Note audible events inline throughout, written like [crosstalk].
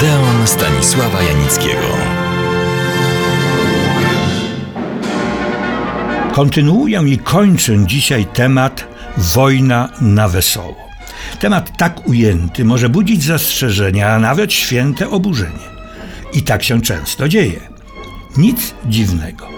Odeon Stanisława Janickiego. Kontynuuję i kończę dzisiaj temat wojna na wesoło. Temat tak ujęty może budzić zastrzeżenia, a nawet święte oburzenie. I tak się często dzieje. Nic dziwnego.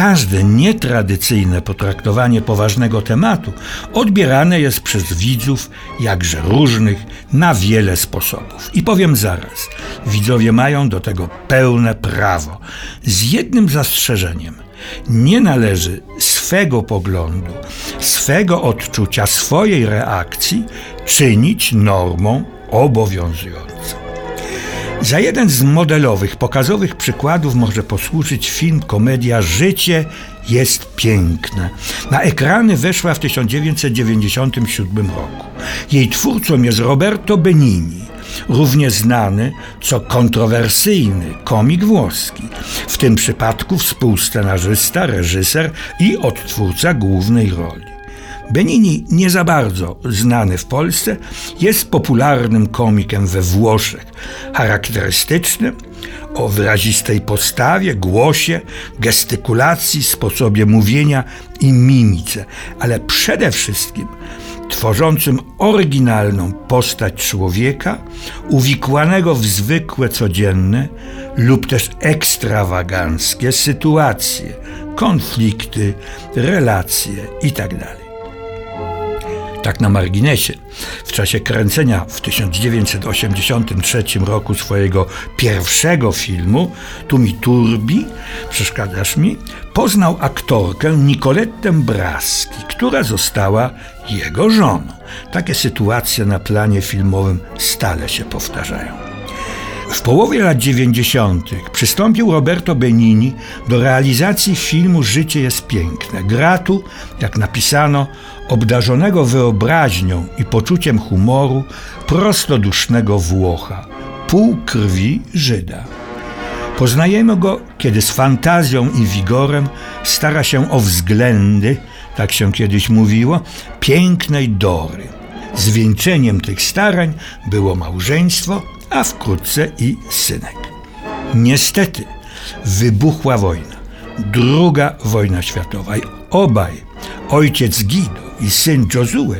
Każde nietradycyjne potraktowanie poważnego tematu odbierane jest przez widzów jakże różnych na wiele sposobów. I powiem zaraz, widzowie mają do tego pełne prawo. Z jednym zastrzeżeniem. Nie należy swego poglądu, swego odczucia, swojej reakcji czynić normą obowiązującą. Za jeden z modelowych, pokazowych przykładów może posłużyć film komedia Życie jest piękne. Na ekrany weszła w 1997 roku. Jej twórcą jest Roberto Benini, równie znany co kontrowersyjny komik włoski, w tym przypadku współscenarzysta, reżyser i odtwórca głównej roli. Benini, nie za bardzo znany w Polsce, jest popularnym komikiem we Włoszech, charakterystycznym, o wyrazistej postawie, głosie, gestykulacji, sposobie mówienia i mimice, ale przede wszystkim tworzącym oryginalną postać człowieka, uwikłanego w zwykłe, codzienne lub też ekstrawaganckie sytuacje, konflikty, relacje itd. Tak na marginesie, w czasie kręcenia w 1983 roku swojego pierwszego filmu Tu mi turbi, przeszkadzasz mi, poznał aktorkę Nicolettę Braski, która została jego żoną. Takie sytuacje na planie filmowym stale się powtarzają. W połowie lat 90. przystąpił Roberto Benini do realizacji filmu Życie jest piękne. Gratu, jak napisano, obdarzonego wyobraźnią i poczuciem humoru prostodusznego Włocha, pół krwi Żyda. Poznajemy go, kiedy z fantazją i wigorem stara się o względy, tak się kiedyś mówiło, pięknej Dory. Zwieńczeniem tych starań było małżeństwo, a wkrótce i synek. Niestety wybuchła wojna, druga wojna światowa i obaj, ojciec Guido i syn Josue,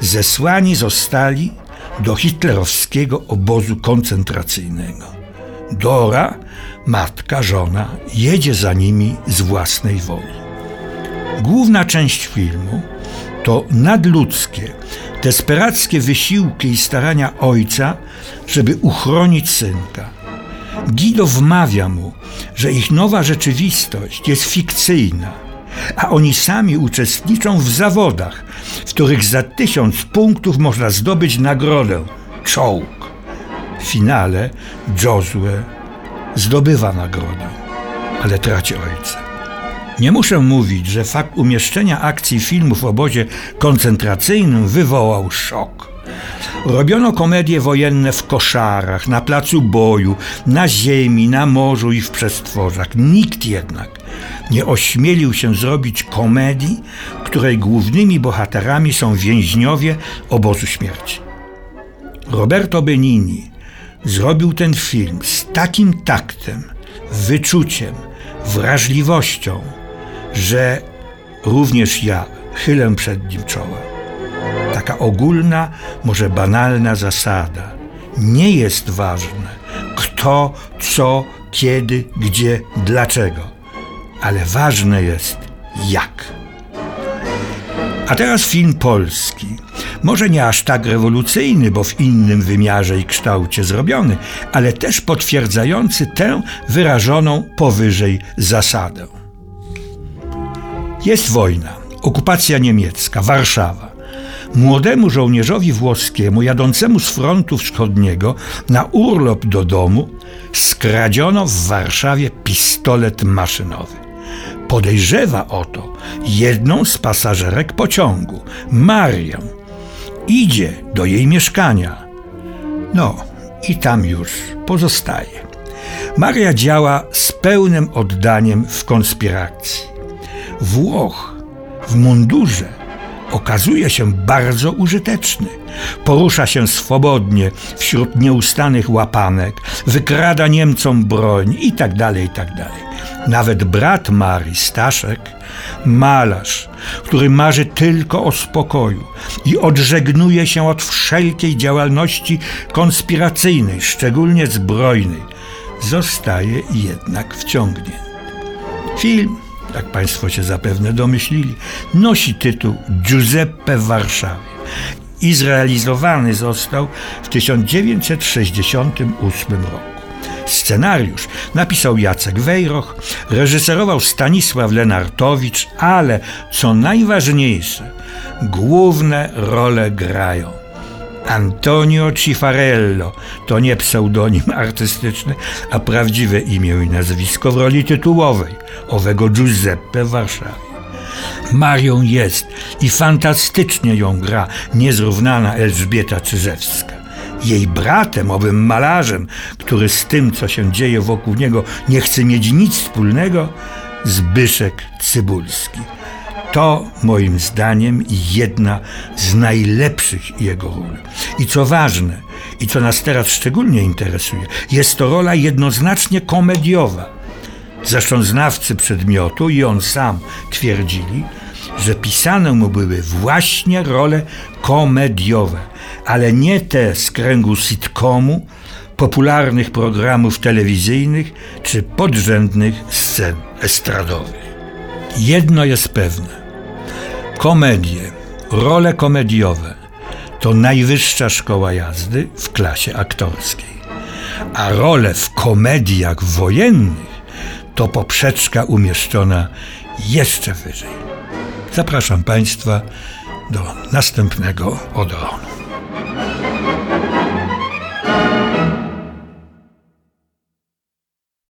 zesłani zostali do hitlerowskiego obozu koncentracyjnego. Dora, matka, żona, jedzie za nimi z własnej woli. Główna część filmu to nadludzkie, desperackie wysiłki i starania ojca, żeby uchronić synka. Guido wmawia mu, że ich nowa rzeczywistość jest fikcyjna, a oni sami uczestniczą w zawodach, w których za tysiąc punktów można zdobyć nagrodę czołg. W finale Josue zdobywa nagrodę, ale traci ojca. Nie muszę mówić, że fakt umieszczenia akcji filmu w obozie koncentracyjnym wywołał szok. Robiono komedie wojenne w koszarach, na placu boju, na ziemi, na morzu i w przestworzach. Nikt jednak nie ośmielił się zrobić komedii, której głównymi bohaterami są więźniowie obozu śmierci. Roberto Benini zrobił ten film z takim taktem, wyczuciem, wrażliwością, że również ja chylę przed nim czoła. Taka ogólna, może banalna zasada. Nie jest ważne kto, co, kiedy, gdzie, dlaczego, ale ważne jest jak. A teraz film polski. Może nie aż tak rewolucyjny, bo w innym wymiarze i kształcie zrobiony, ale też potwierdzający tę wyrażoną powyżej zasadę. Jest wojna, okupacja niemiecka, Warszawa. Młodemu żołnierzowi włoskiemu jadącemu z frontu wschodniego na urlop do domu skradziono w Warszawie pistolet maszynowy. Podejrzewa o to jedną z pasażerek pociągu, Marię. Idzie do jej mieszkania. No, i tam już pozostaje. Maria działa z pełnym oddaniem w konspiracji. Włoch w mundurze okazuje się bardzo użyteczny. Porusza się swobodnie wśród nieustanych łapanek, wykrada Niemcom broń i tak Nawet brat Marii, Staszek, malarz, który marzy tylko o spokoju i odżegnuje się od wszelkiej działalności konspiracyjnej, szczególnie zbrojnej, zostaje jednak wciągnięty. Film, jak Państwo się zapewne domyślili, nosi tytuł Giuseppe w Warszawie i zrealizowany został w 1968 roku. Scenariusz napisał Jacek Wejroch, reżyserował Stanisław Lenartowicz, ale co najważniejsze, główne role grają Antonio Cifarello to nie pseudonim [laughs] artystyczny, a prawdziwe imię i nazwisko w roli tytułowej owego Giuseppe w Warszawie. Marią jest i fantastycznie ją gra niezrównana Elżbieta Czyżewska. Jej bratem, owym malarzem, który z tym, co się dzieje wokół niego, nie chce mieć nic wspólnego, Zbyszek Cybulski. To moim zdaniem jedna z najlepszych jego ról. I co ważne, i co nas teraz szczególnie interesuje, jest to rola jednoznacznie komediowa. Zresztą znawcy przedmiotu i on sam twierdzili, że pisane mu były właśnie role komediowe, ale nie te z kręgu sitcomu, popularnych programów telewizyjnych czy podrzędnych scen estradowych. Jedno jest pewne. Komedie, role komediowe to najwyższa szkoła jazdy w klasie aktorskiej, a role w komediach wojennych to poprzeczka umieszczona jeszcze wyżej. Zapraszam Państwa do następnego odronu.